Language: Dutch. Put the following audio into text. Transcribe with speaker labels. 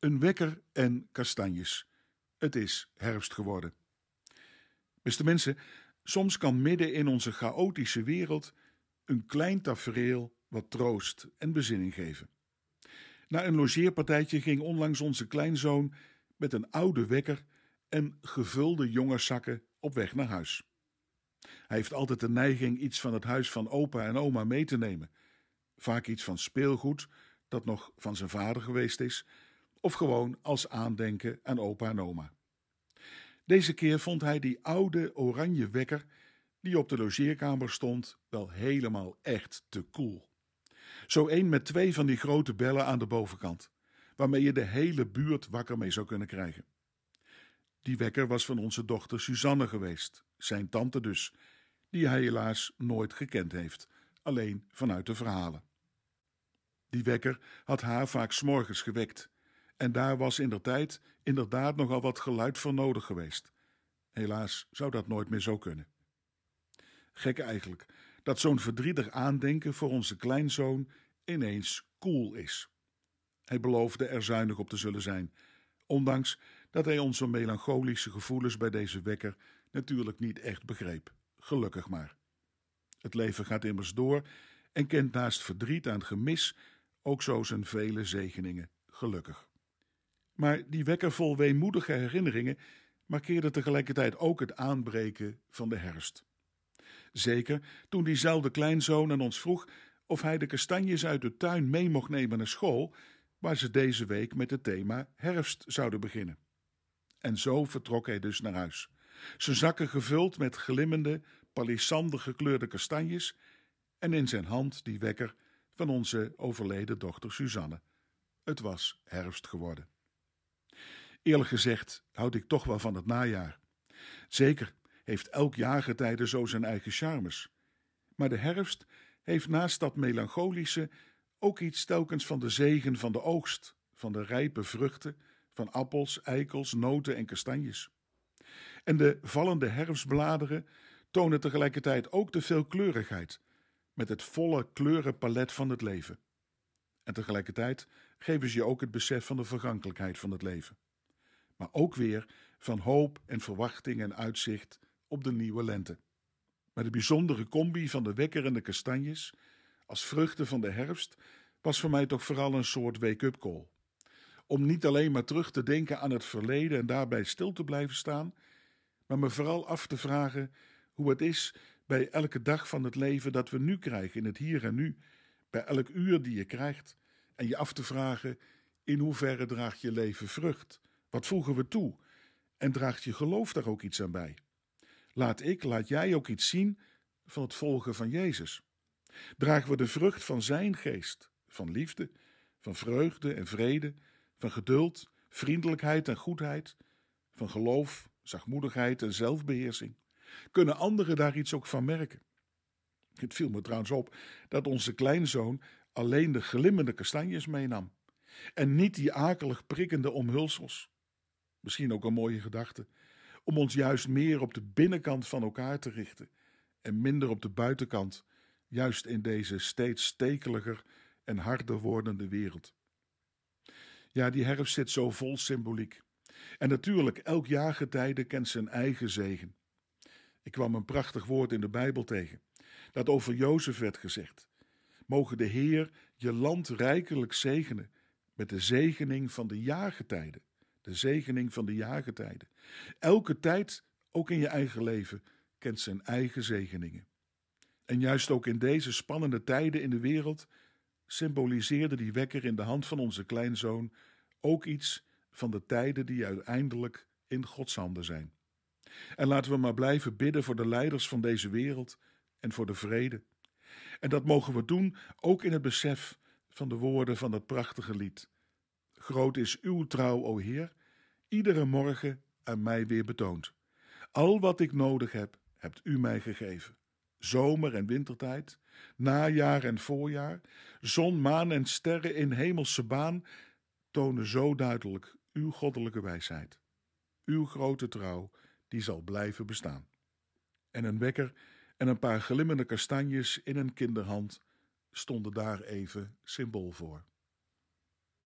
Speaker 1: Een wekker en kastanjes. Het is herfst geworden. Beste mensen, soms kan midden in onze chaotische wereld een klein tafereel wat troost en bezinning geven. Na een logeerpartijtje ging onlangs onze kleinzoon met een oude wekker en gevulde jongerszakken op weg naar huis. Hij heeft altijd de neiging iets van het huis van opa en oma mee te nemen. Vaak iets van speelgoed dat nog van zijn vader geweest is, of gewoon als aandenken aan opa en oma. Deze keer vond hij die oude oranje wekker die op de logeerkamer stond wel helemaal echt te cool. Zo één met twee van die grote bellen aan de bovenkant, waarmee je de hele buurt wakker mee zou kunnen krijgen. Die wekker was van onze dochter Suzanne geweest, zijn tante dus, die hij helaas nooit gekend heeft, alleen vanuit de verhalen. Die wekker had haar vaak s'morgens gewekt, en daar was in der tijd inderdaad nogal wat geluid voor nodig geweest. Helaas zou dat nooit meer zo kunnen. Gek eigenlijk, dat zo'n verdrietig aandenken voor onze kleinzoon ineens cool is. Hij beloofde er zuinig op te zullen zijn, ondanks dat hij onze melancholische gevoelens bij deze wekker natuurlijk niet echt begreep. Gelukkig maar. Het leven gaat immers door en kent naast verdriet aan gemis ook zo zijn vele zegeningen, gelukkig. Maar die wekker vol weemoedige herinneringen markeerde tegelijkertijd ook het aanbreken van de herfst. Zeker toen diezelfde kleinzoon aan ons vroeg of hij de kastanjes uit de tuin mee mocht nemen naar school, waar ze deze week met het thema herfst zouden beginnen. En zo vertrok hij dus naar huis, zijn zakken gevuld met glimmende, palissander gekleurde kastanjes en in zijn hand die wekker van onze overleden dochter Suzanne. Het was herfst geworden. Eerlijk gezegd houd ik toch wel van het najaar. Zeker heeft elk jaargetijde zo zijn eigen charmes. Maar de herfst heeft naast dat melancholische ook iets telkens van de zegen van de oogst, van de rijpe vruchten, van appels, eikels, noten en kastanjes. En de vallende herfstbladeren tonen tegelijkertijd ook de veelkleurigheid, met het volle kleurenpalet van het leven. En tegelijkertijd geven ze je ook het besef van de vergankelijkheid van het leven. Maar ook weer van hoop en verwachting en uitzicht op de nieuwe lente. Maar de bijzondere combi van de wekker en de kastanjes, als vruchten van de herfst, was voor mij toch vooral een soort wake-up call. Om niet alleen maar terug te denken aan het verleden en daarbij stil te blijven staan, maar me vooral af te vragen hoe het is bij elke dag van het leven dat we nu krijgen, in het hier en nu, bij elk uur die je krijgt, en je af te vragen in hoeverre draagt je leven vrucht? Wat voegen we toe? En draagt je geloof daar ook iets aan bij? Laat ik, laat jij ook iets zien van het volgen van Jezus. Dragen we de vrucht van Zijn geest, van liefde, van vreugde en vrede, van geduld, vriendelijkheid en goedheid, van geloof, zachtmoedigheid en zelfbeheersing? Kunnen anderen daar iets ook van merken? Het viel me trouwens op dat onze kleinzoon alleen de glimmende kastanjes meenam en niet die akelig prikkende omhulsels. Misschien ook een mooie gedachte, om ons juist meer op de binnenkant van elkaar te richten en minder op de buitenkant, juist in deze steeds stekeliger en harder wordende wereld. Ja, die herfst zit zo vol symboliek. En natuurlijk, elk jaargetijde kent zijn eigen zegen. Ik kwam een prachtig woord in de Bijbel tegen, dat over Jozef werd gezegd. Mogen de Heer je land rijkelijk zegenen met de zegening van de jaargetijden. De zegening van de jaargetijden. Elke tijd, ook in je eigen leven, kent zijn eigen zegeningen. En juist ook in deze spannende tijden in de wereld symboliseerde die wekker in de hand van onze kleinzoon ook iets van de tijden die uiteindelijk in Gods handen zijn. En laten we maar blijven bidden voor de leiders van deze wereld en voor de vrede. En dat mogen we doen ook in het besef van de woorden van dat prachtige lied. Groot is uw trouw, o Heer, iedere morgen aan mij weer betoond. Al wat ik nodig heb, hebt u mij gegeven. Zomer en wintertijd, najaar en voorjaar, zon, maan en sterren in hemelse baan tonen zo duidelijk uw goddelijke wijsheid. Uw grote trouw, die zal blijven bestaan. En een wekker en een paar glimmende kastanjes in een kinderhand stonden daar even symbool voor.